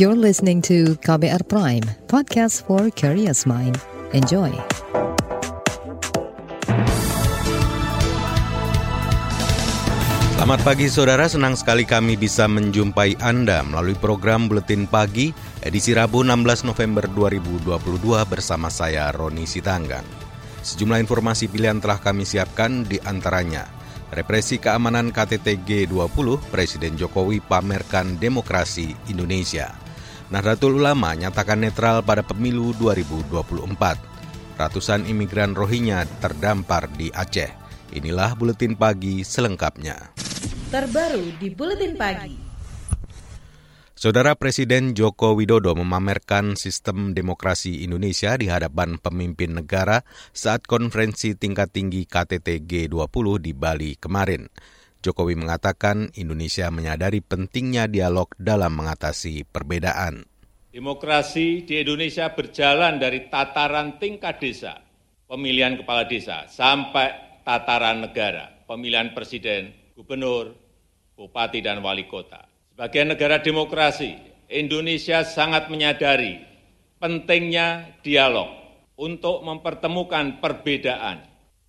You're listening to KBR Prime, podcast for curious mind. Enjoy. Selamat pagi saudara, senang sekali kami bisa menjumpai Anda melalui program Buletin Pagi edisi Rabu 16 November 2022 bersama saya Roni Sitanggang. Sejumlah informasi pilihan telah kami siapkan di antaranya Represi keamanan KTT G20, Presiden Jokowi pamerkan demokrasi Indonesia. Nahdlatul Ulama nyatakan netral pada pemilu 2024. Ratusan imigran Rohingya terdampar di Aceh. Inilah buletin pagi selengkapnya. Terbaru di buletin pagi. Saudara Presiden Joko Widodo memamerkan sistem demokrasi Indonesia di hadapan pemimpin negara saat konferensi tingkat tinggi KTT G20 di Bali kemarin. Jokowi mengatakan Indonesia menyadari pentingnya dialog dalam mengatasi perbedaan. Demokrasi di Indonesia berjalan dari tataran tingkat desa, pemilihan kepala desa, sampai tataran negara, pemilihan presiden, gubernur, bupati, dan wali kota. Sebagai negara demokrasi, Indonesia sangat menyadari pentingnya dialog untuk mempertemukan perbedaan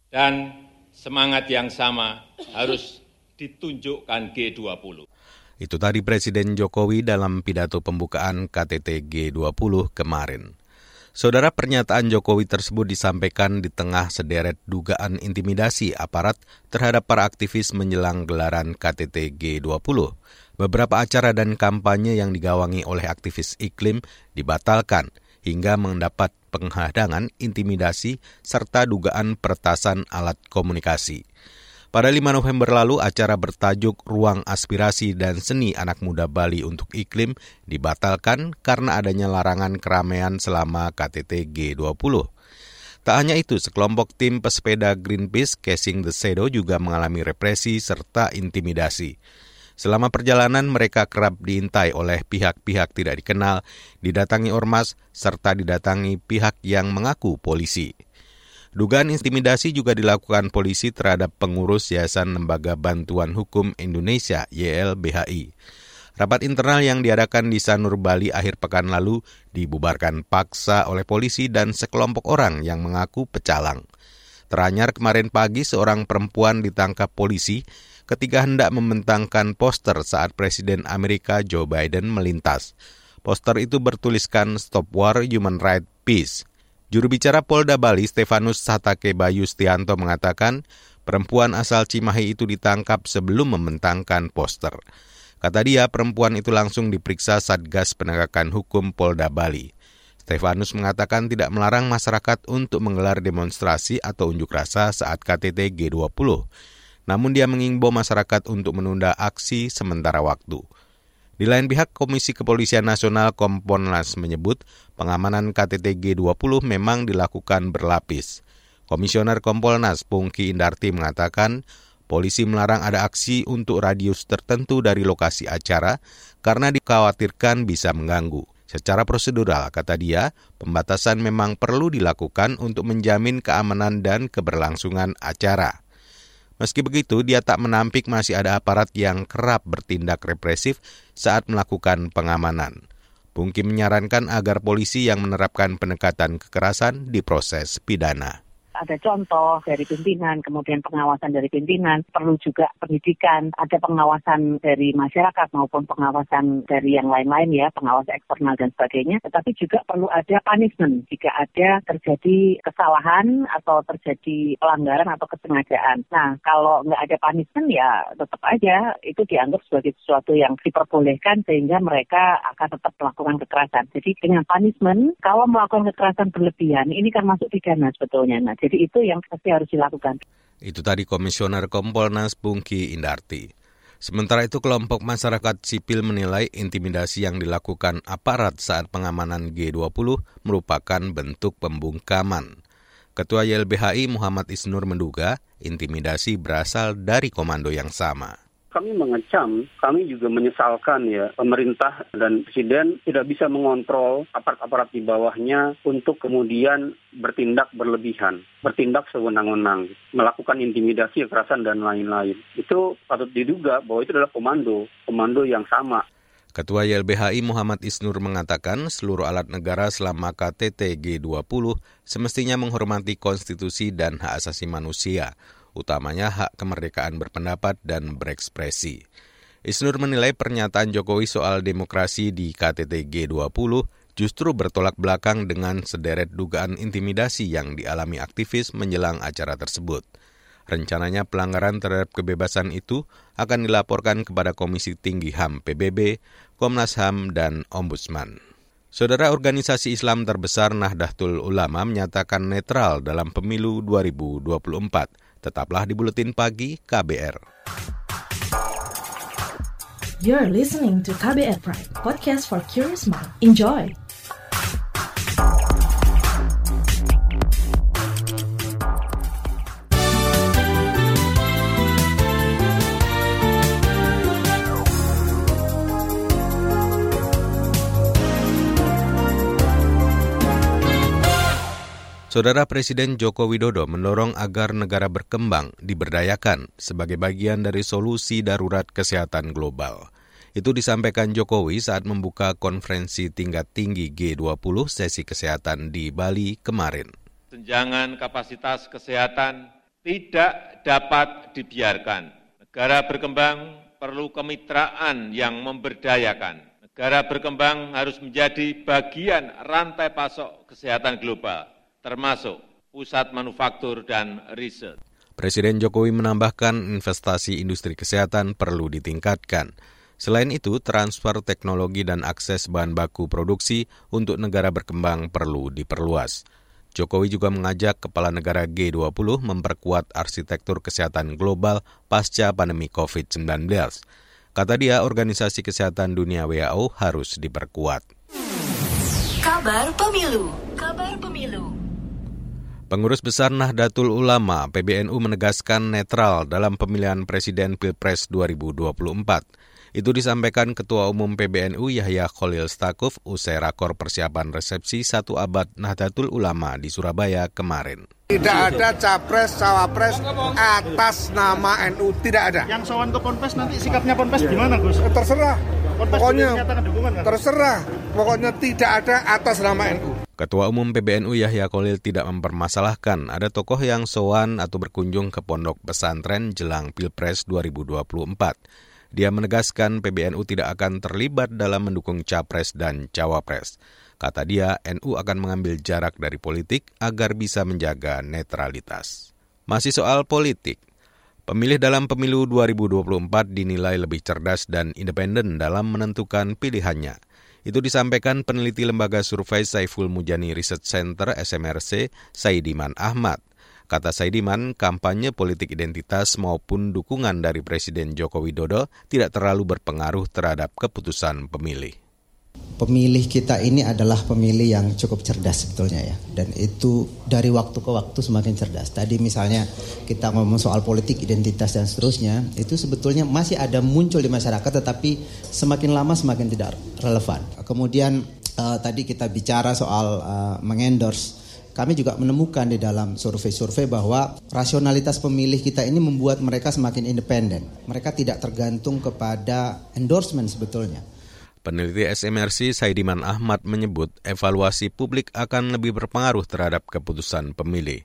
dan semangat yang sama harus ditunjukkan G20. Itu tadi Presiden Jokowi dalam pidato pembukaan KTT G20 kemarin. Saudara pernyataan Jokowi tersebut disampaikan di tengah sederet dugaan intimidasi aparat terhadap para aktivis menjelang gelaran KTT G20. Beberapa acara dan kampanye yang digawangi oleh aktivis iklim dibatalkan hingga mendapat penghadangan, intimidasi, serta dugaan peretasan alat komunikasi. Pada 5 November lalu, acara bertajuk Ruang Aspirasi dan Seni Anak Muda Bali untuk Iklim dibatalkan karena adanya larangan keramaian selama KTT G20. Tak hanya itu, sekelompok tim pesepeda Greenpeace Casing the Shadow juga mengalami represi serta intimidasi. Selama perjalanan mereka kerap diintai oleh pihak-pihak tidak dikenal, didatangi ormas, serta didatangi pihak yang mengaku polisi. Dugaan intimidasi juga dilakukan polisi terhadap pengurus Yayasan Lembaga Bantuan Hukum Indonesia YLBHI. Rapat internal yang diadakan di Sanur Bali akhir pekan lalu dibubarkan paksa oleh polisi dan sekelompok orang yang mengaku pecalang. Teranyar kemarin pagi seorang perempuan ditangkap polisi ketika hendak membentangkan poster saat Presiden Amerika Joe Biden melintas. Poster itu bertuliskan Stop War Human Right Peace. Juru bicara Polda Bali, Stefanus Satake Bayu Stianto mengatakan, perempuan asal Cimahi itu ditangkap sebelum membentangkan poster. Kata dia, perempuan itu langsung diperiksa Satgas Penegakan Hukum Polda Bali. Stefanus mengatakan tidak melarang masyarakat untuk menggelar demonstrasi atau unjuk rasa saat KTT G20. Namun dia mengimbau masyarakat untuk menunda aksi sementara waktu. Di lain pihak, Komisi Kepolisian Nasional Kompolnas menyebut pengamanan KTT G20 memang dilakukan berlapis. Komisioner Kompolnas Pungki Indarti mengatakan, polisi melarang ada aksi untuk radius tertentu dari lokasi acara karena dikhawatirkan bisa mengganggu. Secara prosedural, kata dia, pembatasan memang perlu dilakukan untuk menjamin keamanan dan keberlangsungan acara. Meski begitu, dia tak menampik masih ada aparat yang kerap bertindak represif saat melakukan pengamanan. Pungki menyarankan agar polisi yang menerapkan pendekatan kekerasan diproses pidana ada contoh dari pimpinan, kemudian pengawasan dari pimpinan, perlu juga pendidikan, ada pengawasan dari masyarakat maupun pengawasan dari yang lain-lain ya, pengawas eksternal dan sebagainya, tetapi juga perlu ada punishment jika ada terjadi kesalahan atau terjadi pelanggaran atau kesengajaan. Nah, kalau nggak ada punishment ya tetap aja itu dianggap sebagai sesuatu yang diperbolehkan sehingga mereka akan tetap melakukan kekerasan. Jadi dengan punishment, kalau melakukan kekerasan berlebihan, ini kan masuk pidana sebetulnya. Nah, jadi itu yang pasti harus dilakukan. Itu tadi Komisioner Kompolnas Bungki Indarti. Sementara itu kelompok masyarakat sipil menilai intimidasi yang dilakukan aparat saat pengamanan G20 merupakan bentuk pembungkaman. Ketua YLBHI Muhammad Isnur menduga intimidasi berasal dari komando yang sama kami mengecam, kami juga menyesalkan ya pemerintah dan presiden tidak bisa mengontrol aparat-aparat di bawahnya untuk kemudian bertindak berlebihan, bertindak sewenang-wenang, melakukan intimidasi, kekerasan dan lain-lain. Itu patut diduga bahwa itu adalah komando, komando yang sama. Ketua YLBHI Muhammad Isnur mengatakan seluruh alat negara selama KTT G20 semestinya menghormati konstitusi dan hak asasi manusia, utamanya hak kemerdekaan berpendapat dan berekspresi. Isnur menilai pernyataan Jokowi soal demokrasi di KTT G20 justru bertolak belakang dengan sederet dugaan intimidasi yang dialami aktivis menjelang acara tersebut. Rencananya pelanggaran terhadap kebebasan itu akan dilaporkan kepada Komisi Tinggi HAM PBB, Komnas HAM, dan Ombudsman. Saudara organisasi Islam terbesar Nahdlatul Ulama menyatakan netral dalam pemilu 2024. Tetaplah di Buletin Pagi KBR. You're listening to KBR Pride, podcast for curious mind. Enjoy! Saudara Presiden Joko Widodo mendorong agar negara berkembang diberdayakan sebagai bagian dari solusi darurat kesehatan global. Itu disampaikan Jokowi saat membuka konferensi tingkat tinggi G20 sesi kesehatan di Bali kemarin. Senjangan kapasitas kesehatan tidak dapat dibiarkan. Negara berkembang perlu kemitraan yang memberdayakan. Negara berkembang harus menjadi bagian rantai pasok kesehatan global termasuk pusat manufaktur dan riset. Presiden Jokowi menambahkan investasi industri kesehatan perlu ditingkatkan. Selain itu, transfer teknologi dan akses bahan baku produksi untuk negara berkembang perlu diperluas. Jokowi juga mengajak kepala negara G20 memperkuat arsitektur kesehatan global pasca pandemi COVID-19. Kata dia, Organisasi Kesehatan Dunia WHO harus diperkuat. Kabar Pemilu Kabar Pemilu Pengurus Besar Nahdlatul Ulama PBNU menegaskan netral dalam pemilihan Presiden Pilpres 2024. Itu disampaikan Ketua Umum PBNU Yahya Khalil Stakuf usai rakor persiapan resepsi satu abad Nahdlatul Ulama di Surabaya kemarin. Tidak ada capres, cawapres atas nama NU, tidak ada. Yang sowan ke Ponpes nanti sikapnya Ponpes gimana Gus? Terserah, pokoknya terserah, pokoknya tidak ada atas nama NU. Ketua Umum PBNU Yahya Kolil tidak mempermasalahkan ada tokoh yang sowan atau berkunjung ke pondok pesantren jelang Pilpres 2024. Dia menegaskan PBNU tidak akan terlibat dalam mendukung capres dan cawapres. Kata dia, NU akan mengambil jarak dari politik agar bisa menjaga netralitas. Masih soal politik, pemilih dalam pemilu 2024 dinilai lebih cerdas dan independen dalam menentukan pilihannya. Itu disampaikan peneliti lembaga survei Saiful Mujani Research Center SMRC, Saidiman Ahmad. Kata Saidiman, kampanye politik identitas maupun dukungan dari Presiden Joko Widodo tidak terlalu berpengaruh terhadap keputusan pemilih pemilih kita ini adalah pemilih yang cukup cerdas sebetulnya ya dan itu dari waktu ke waktu semakin cerdas tadi misalnya kita ngomong soal politik identitas dan seterusnya itu sebetulnya masih ada muncul di masyarakat tetapi semakin lama semakin tidak relevan kemudian uh, tadi kita bicara soal uh, mengendorse kami juga menemukan di dalam survei-survei bahwa rasionalitas pemilih kita ini membuat mereka semakin independen. Mereka tidak tergantung kepada endorsement sebetulnya. Peneliti SMRC Saidiman Ahmad menyebut evaluasi publik akan lebih berpengaruh terhadap keputusan pemilih.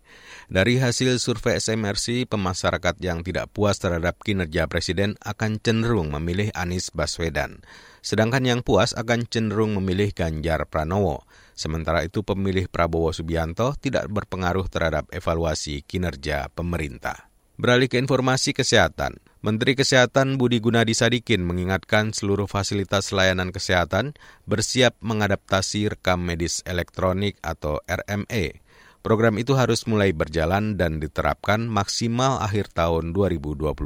Dari hasil survei SMRC, pemasyarakat yang tidak puas terhadap kinerja Presiden akan cenderung memilih Anies Baswedan. Sedangkan yang puas akan cenderung memilih Ganjar Pranowo. Sementara itu pemilih Prabowo Subianto tidak berpengaruh terhadap evaluasi kinerja pemerintah. Beralih ke informasi kesehatan. Menteri Kesehatan Budi Gunadi Sadikin mengingatkan seluruh fasilitas layanan kesehatan bersiap mengadaptasi rekam medis elektronik atau RME. Program itu harus mulai berjalan dan diterapkan maksimal akhir tahun 2023.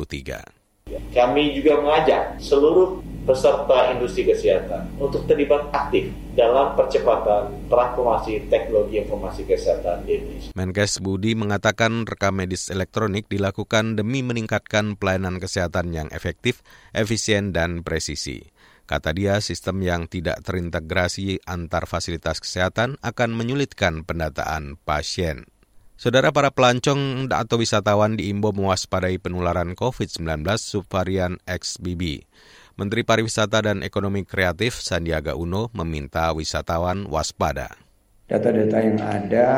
Kami juga mengajak seluruh peserta industri kesehatan untuk terlibat aktif dalam percepatan transformasi teknologi informasi kesehatan di Indonesia. Menkes Budi mengatakan rekam medis elektronik dilakukan demi meningkatkan pelayanan kesehatan yang efektif, efisien, dan presisi. Kata dia, sistem yang tidak terintegrasi antar fasilitas kesehatan akan menyulitkan pendataan pasien. Saudara para pelancong atau wisatawan diimbau mewaspadai penularan COVID-19 subvarian XBB. Menteri Pariwisata dan Ekonomi Kreatif Sandiaga Uno meminta wisatawan waspada. Data-data yang ada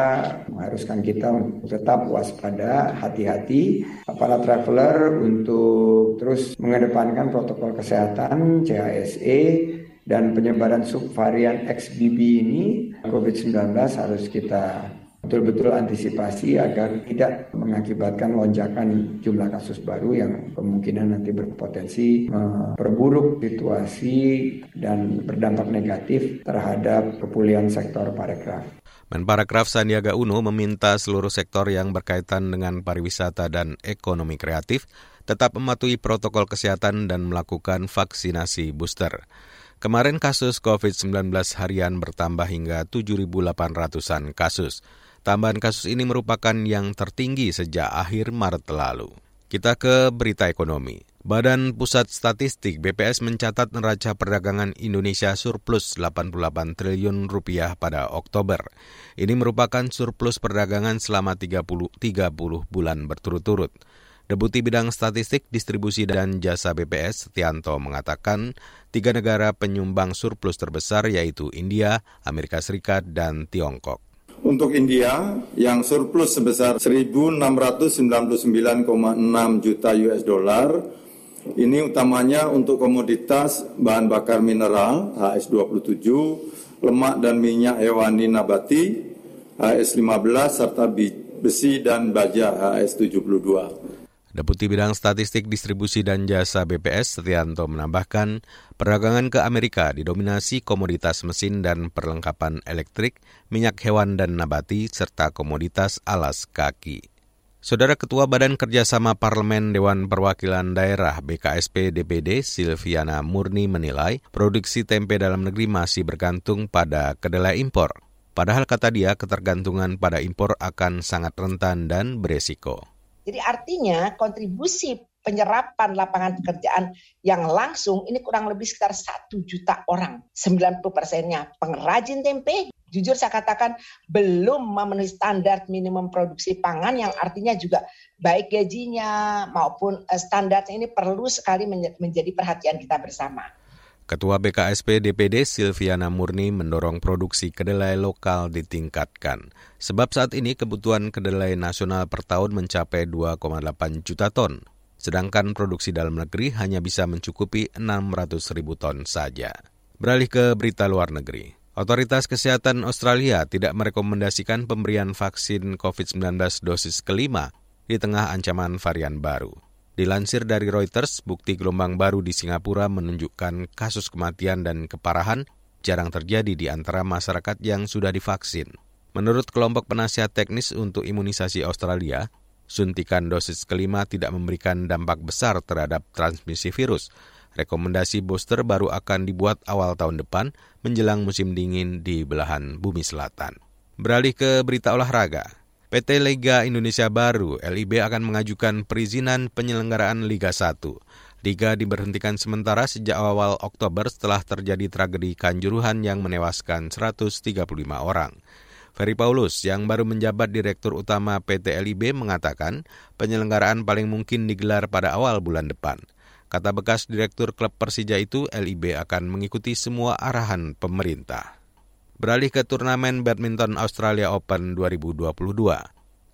mengharuskan kita tetap waspada, hati-hati. Para traveler untuk terus mengedepankan protokol kesehatan, CHSE, dan penyebaran subvarian XBB ini, COVID-19 harus kita betul-betul antisipasi agar tidak mengakibatkan lonjakan jumlah kasus baru yang kemungkinan nanti berpotensi memperburuk situasi dan berdampak negatif terhadap kepulihan sektor parekraf. Menparekraf Sandiaga Uno meminta seluruh sektor yang berkaitan dengan pariwisata dan ekonomi kreatif tetap mematuhi protokol kesehatan dan melakukan vaksinasi booster. Kemarin kasus COVID-19 harian bertambah hingga 7.800-an kasus. Tambahan kasus ini merupakan yang tertinggi sejak akhir Maret lalu. Kita ke berita ekonomi. Badan Pusat Statistik BPS mencatat neraca perdagangan Indonesia surplus 88 triliun rupiah pada Oktober. Ini merupakan surplus perdagangan selama 30, 30 bulan berturut-turut. Deputi Bidang Statistik, Distribusi dan Jasa BPS Setianto mengatakan tiga negara penyumbang surplus terbesar yaitu India, Amerika Serikat, dan Tiongkok. Untuk India yang surplus sebesar 1.699,6 juta US dollar, ini utamanya untuk komoditas bahan bakar mineral HS27, lemak dan minyak hewani nabati HS15 serta besi dan baja HS72. Deputi Bidang Statistik Distribusi dan Jasa BPS Setianto menambahkan, perdagangan ke Amerika didominasi komoditas mesin dan perlengkapan elektrik, minyak hewan dan nabati, serta komoditas alas kaki. Saudara Ketua Badan Kerjasama Parlemen Dewan Perwakilan Daerah BKSP DPD Silviana Murni menilai produksi tempe dalam negeri masih bergantung pada kedelai impor. Padahal kata dia ketergantungan pada impor akan sangat rentan dan beresiko. Jadi artinya kontribusi penyerapan lapangan pekerjaan yang langsung ini kurang lebih sekitar satu juta orang. 90 persennya pengrajin tempe. Jujur saya katakan belum memenuhi standar minimum produksi pangan yang artinya juga baik gajinya maupun eh, standarnya ini perlu sekali menjadi perhatian kita bersama. Ketua BKSP DPD Silviana Murni mendorong produksi kedelai lokal ditingkatkan. Sebab saat ini kebutuhan kedelai nasional per tahun mencapai 2,8 juta ton. Sedangkan produksi dalam negeri hanya bisa mencukupi 600 ribu ton saja. Beralih ke berita luar negeri. Otoritas Kesehatan Australia tidak merekomendasikan pemberian vaksin COVID-19 dosis kelima di tengah ancaman varian baru. Dilansir dari Reuters, bukti gelombang baru di Singapura menunjukkan kasus kematian dan keparahan jarang terjadi di antara masyarakat yang sudah divaksin. Menurut kelompok penasihat teknis untuk imunisasi Australia, suntikan dosis kelima tidak memberikan dampak besar terhadap transmisi virus. Rekomendasi booster baru akan dibuat awal tahun depan menjelang musim dingin di belahan bumi selatan. Beralih ke berita olahraga. PT Liga Indonesia Baru (LIB) akan mengajukan perizinan penyelenggaraan Liga 1. Liga diberhentikan sementara sejak awal Oktober setelah terjadi tragedi Kanjuruhan yang menewaskan 135 orang. Ferry Paulus yang baru menjabat Direktur Utama PT LIB mengatakan penyelenggaraan paling mungkin digelar pada awal bulan depan. Kata bekas Direktur Klub Persija itu, LIB akan mengikuti semua arahan pemerintah. Beralih ke turnamen badminton Australia Open 2022.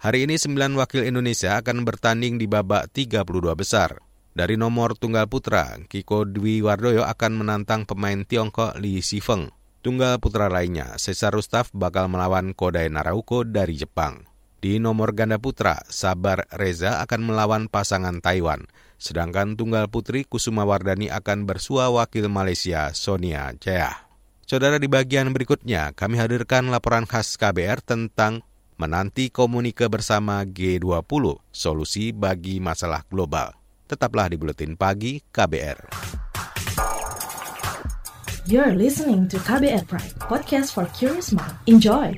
Hari ini sembilan wakil Indonesia akan bertanding di babak 32 besar. Dari nomor tunggal putra, Kiko Dwi Wardoyo akan menantang pemain Tiongkok Li Sifeng. Tunggal putra lainnya, Cesar Rustaf bakal melawan Kodai Narauko dari Jepang. Di nomor ganda putra, Sabar Reza akan melawan pasangan Taiwan. Sedangkan tunggal putri Kusuma Wardani akan bersua wakil Malaysia Sonia Chea. Saudara di bagian berikutnya, kami hadirkan laporan khas KBR tentang menanti komunike bersama G20, solusi bagi masalah global. Tetaplah di Buletin Pagi KBR. You're listening to KBR Pride, podcast for curious mind. Enjoy!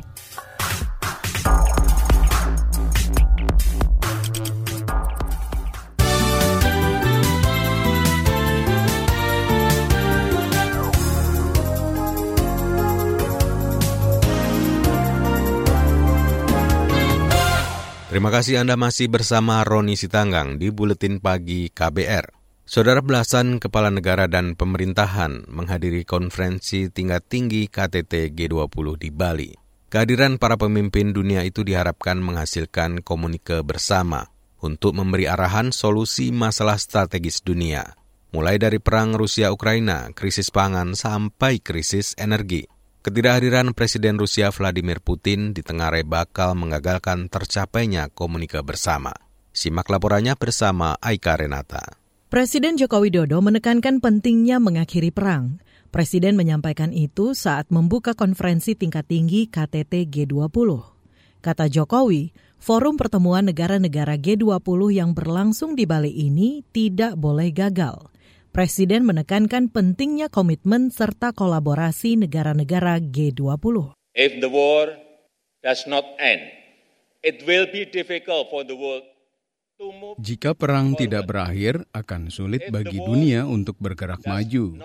Terima kasih Anda masih bersama Roni Sitanggang di Buletin Pagi KBR. Saudara belasan kepala negara dan pemerintahan menghadiri konferensi tingkat tinggi KTT G20 di Bali. Kehadiran para pemimpin dunia itu diharapkan menghasilkan komunike bersama untuk memberi arahan solusi masalah strategis dunia, mulai dari perang Rusia-Ukraina, krisis pangan, sampai krisis energi. Ketidakhadiran Presiden Rusia Vladimir Putin di Tengah bakal mengagalkan tercapainya komunike bersama. Simak laporannya bersama Aika Renata. Presiden Joko Widodo menekankan pentingnya mengakhiri perang. Presiden menyampaikan itu saat membuka konferensi tingkat tinggi KTT G20. Kata Jokowi, forum pertemuan negara-negara G20 yang berlangsung di Bali ini tidak boleh gagal. Presiden menekankan pentingnya komitmen serta kolaborasi negara-negara G20. If the war does not end, it will be difficult for the world jika perang tidak berakhir, akan sulit bagi dunia untuk bergerak maju.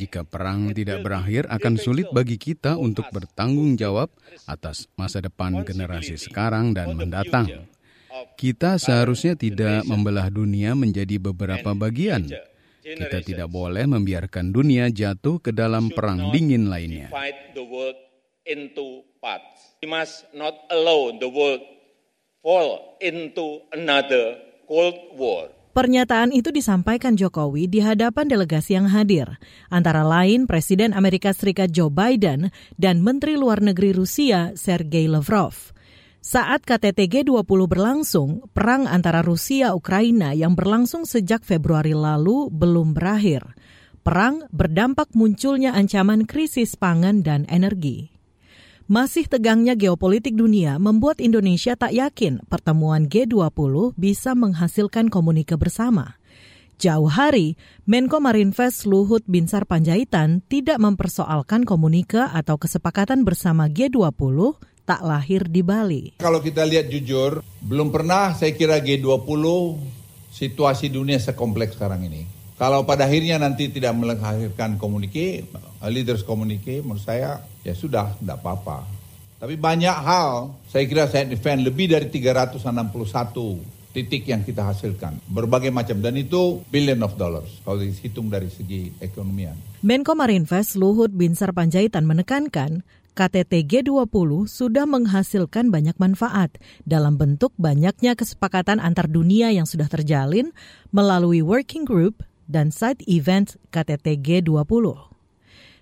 Jika perang tidak berakhir, akan sulit bagi kita untuk bertanggung jawab atas masa depan generasi sekarang dan mendatang. Kita seharusnya tidak membelah dunia menjadi beberapa bagian. Kita tidak boleh membiarkan dunia jatuh ke dalam perang dingin lainnya. We must not allow the world fall into another Cold War. Pernyataan itu disampaikan Jokowi di hadapan delegasi yang hadir, antara lain Presiden Amerika Serikat Joe Biden dan Menteri Luar Negeri Rusia Sergei Lavrov. Saat KTT G20 berlangsung, perang antara Rusia-Ukraina yang berlangsung sejak Februari lalu belum berakhir. Perang berdampak munculnya ancaman krisis pangan dan energi. Masih tegangnya geopolitik dunia membuat Indonesia tak yakin pertemuan G20 bisa menghasilkan komunikasi bersama. Jauh hari, Menko Marinvest Luhut Binsar Panjaitan tidak mempersoalkan komunika atau kesepakatan bersama G20 tak lahir di Bali. Kalau kita lihat jujur, belum pernah saya kira G20 situasi dunia sekompleks sekarang ini. Kalau pada akhirnya nanti tidak melahirkan komunikasi, leaders komunikasi, menurut saya ya sudah, tidak apa-apa. Tapi banyak hal, saya kira saya defend lebih dari 361 titik yang kita hasilkan. Berbagai macam. Dan itu billion of dollars kalau dihitung dari segi ekonomian. Menko Marinvest Luhut Binsar Panjaitan menekankan KTT G20 sudah menghasilkan banyak manfaat dalam bentuk banyaknya kesepakatan antar dunia yang sudah terjalin melalui working group dan side event KTT G20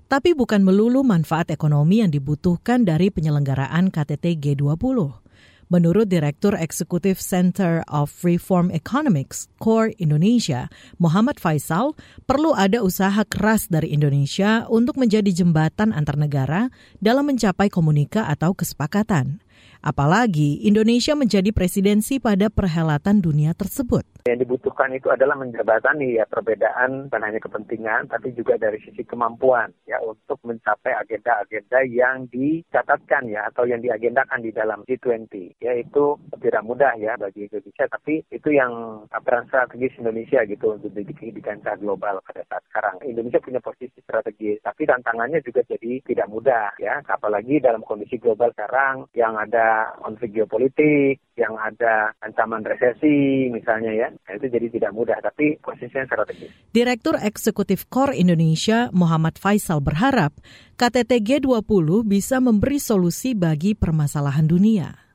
tapi bukan melulu manfaat ekonomi yang dibutuhkan dari penyelenggaraan KTT G20. Menurut Direktur Eksekutif Center of Reform Economics, CORE Indonesia, Muhammad Faisal, perlu ada usaha keras dari Indonesia untuk menjadi jembatan antar negara dalam mencapai komunika atau kesepakatan. Apalagi Indonesia menjadi presidensi pada perhelatan dunia tersebut. Yang dibutuhkan itu adalah menjembatani ya perbedaan bukan hanya kepentingan tapi juga dari sisi kemampuan ya untuk mencapai agenda-agenda yang dicatatkan ya atau yang diagendakan di dalam G20 ya itu tidak mudah ya bagi Indonesia tapi itu yang peran strategis Indonesia gitu untuk di, di kancah global pada saat sekarang. Indonesia punya posisi strategis tapi tantangannya juga jadi tidak mudah ya apalagi dalam kondisi global sekarang yang ada konflik geopolitik, yang ada ancaman resesi misalnya ya, nah, itu jadi tidak mudah, tapi posisinya strategis. Direktur Eksekutif KOR Indonesia Muhammad Faisal berharap KTT G20 bisa memberi solusi bagi permasalahan dunia.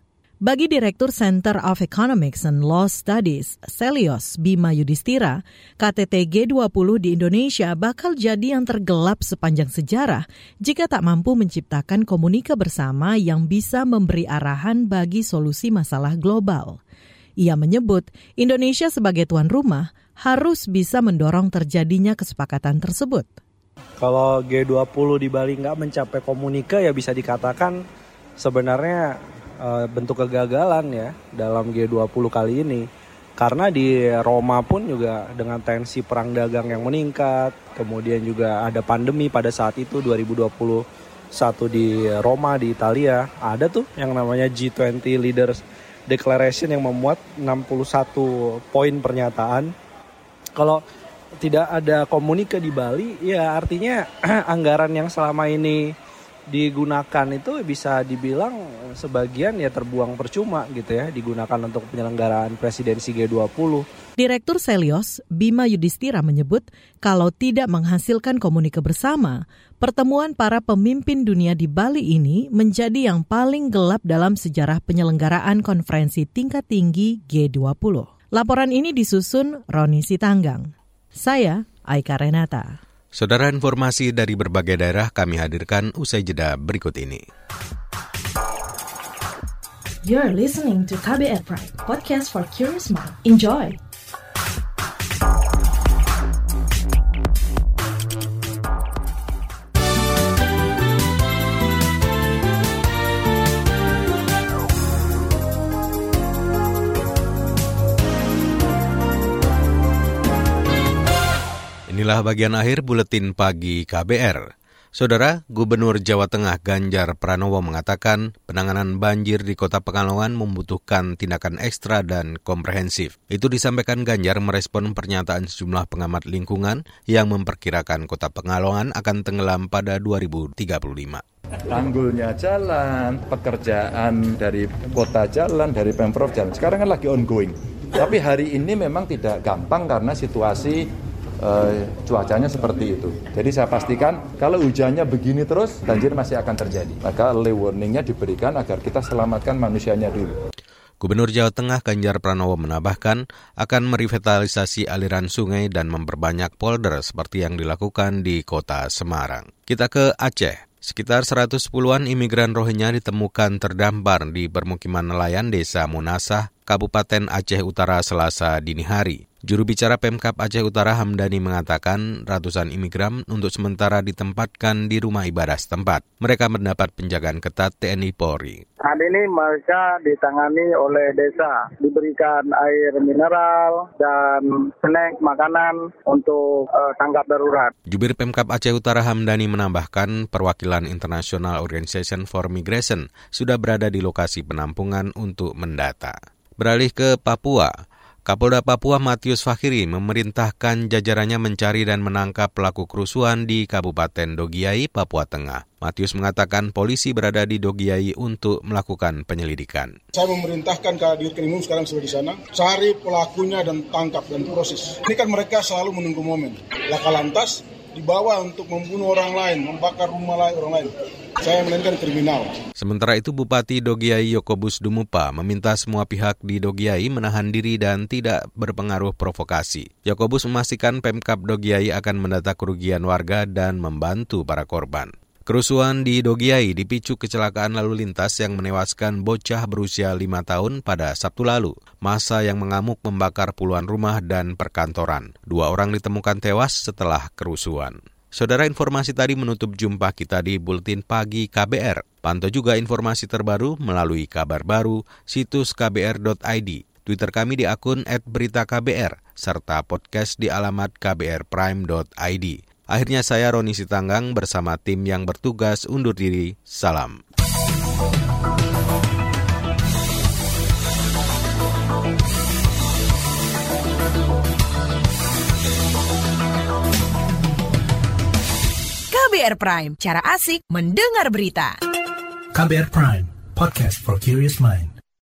Bagi Direktur Center of Economics and Law Studies, Selios Bima Yudhistira, KTT G20 di Indonesia bakal jadi yang tergelap sepanjang sejarah jika tak mampu menciptakan komunika bersama yang bisa memberi arahan bagi solusi masalah global. Ia menyebut Indonesia sebagai tuan rumah harus bisa mendorong terjadinya kesepakatan tersebut. Kalau G20 di Bali nggak mencapai komunika ya bisa dikatakan sebenarnya uh, bentuk kegagalan ya dalam G20 kali ini. Karena di Roma pun juga dengan tensi perang dagang yang meningkat, kemudian juga ada pandemi pada saat itu 2021 di Roma di Italia, ada tuh yang namanya G20 Leaders Declaration yang memuat 61 poin pernyataan. Kalau tidak ada komunika di Bali, ya artinya anggaran yang selama ini digunakan itu bisa dibilang sebagian ya terbuang percuma gitu ya digunakan untuk penyelenggaraan presidensi G20. Direktur Selios, Bima Yudhistira menyebut kalau tidak menghasilkan komunikasi bersama, pertemuan para pemimpin dunia di Bali ini menjadi yang paling gelap dalam sejarah penyelenggaraan konferensi tingkat tinggi G20. Laporan ini disusun Roni Sitanggang. Saya Aika Renata. Saudara informasi dari berbagai daerah kami hadirkan usai jeda berikut ini. You're listening to KBR Pride, podcast for curious mind. Enjoy! Inilah bagian akhir buletin pagi KBR. Saudara, Gubernur Jawa Tengah Ganjar Pranowo mengatakan penanganan banjir di kota Pekalongan membutuhkan tindakan ekstra dan komprehensif. Itu disampaikan Ganjar merespon pernyataan sejumlah pengamat lingkungan yang memperkirakan kota Pekalongan akan tenggelam pada 2035 tanggulnya jalan, pekerjaan dari kota jalan, dari Pemprov jalan. Sekarang kan lagi ongoing. Tapi hari ini memang tidak gampang karena situasi uh, cuacanya seperti itu. Jadi saya pastikan kalau hujannya begini terus, banjir masih akan terjadi. Maka early warningnya diberikan agar kita selamatkan manusianya dulu. Gubernur Jawa Tengah Ganjar Pranowo menambahkan akan merevitalisasi aliran sungai dan memperbanyak polder seperti yang dilakukan di kota Semarang. Kita ke Aceh. Sekitar 110-an imigran Rohingya ditemukan terdampar di permukiman nelayan Desa Munasah, Kabupaten Aceh Utara Selasa dini hari. Juru bicara Pemkap Aceh Utara Hamdani mengatakan ratusan imigran untuk sementara ditempatkan di rumah ibadah setempat. Mereka mendapat penjagaan ketat TNI Polri. Saat ini mereka ditangani oleh desa, diberikan air mineral dan snack makanan untuk uh, tanggap darurat. Jubir Pemkap Aceh Utara Hamdani menambahkan perwakilan International Organization for Migration sudah berada di lokasi penampungan untuk mendata. Beralih ke Papua, Kapolda Papua Matius Fakhiri memerintahkan jajarannya mencari dan menangkap pelaku kerusuhan di Kabupaten Dogiai, Papua Tengah. Matius mengatakan polisi berada di Dogiai untuk melakukan penyelidikan. Saya memerintahkan Kadir Krimum sekarang sudah di sana, cari pelakunya dan tangkap dan proses. Ini kan mereka selalu menunggu momen. Laka lantas dibawa untuk membunuh orang lain, membakar rumah lain orang lain. Saya melainkan kriminal. Sementara itu Bupati Dogiai Yokobus Dumupa meminta semua pihak di Dogiai menahan diri dan tidak berpengaruh provokasi. Yokobus memastikan Pemkap Dogiai akan mendata kerugian warga dan membantu para korban. Kerusuhan di Dogiai dipicu kecelakaan lalu lintas yang menewaskan bocah berusia lima tahun pada Sabtu lalu. Masa yang mengamuk membakar puluhan rumah dan perkantoran. Dua orang ditemukan tewas setelah kerusuhan. Saudara informasi tadi menutup jumpa kita di Buletin Pagi KBR. Pantau juga informasi terbaru melalui kabar baru, situs kbr.id, Twitter kami di akun @beritaKBR, serta podcast di alamat kbrprime.id. Akhirnya saya Roni Sitanggang bersama tim yang bertugas undur diri. Salam. KBR Prime, cara asik mendengar berita. KBR Prime, podcast for curious mind.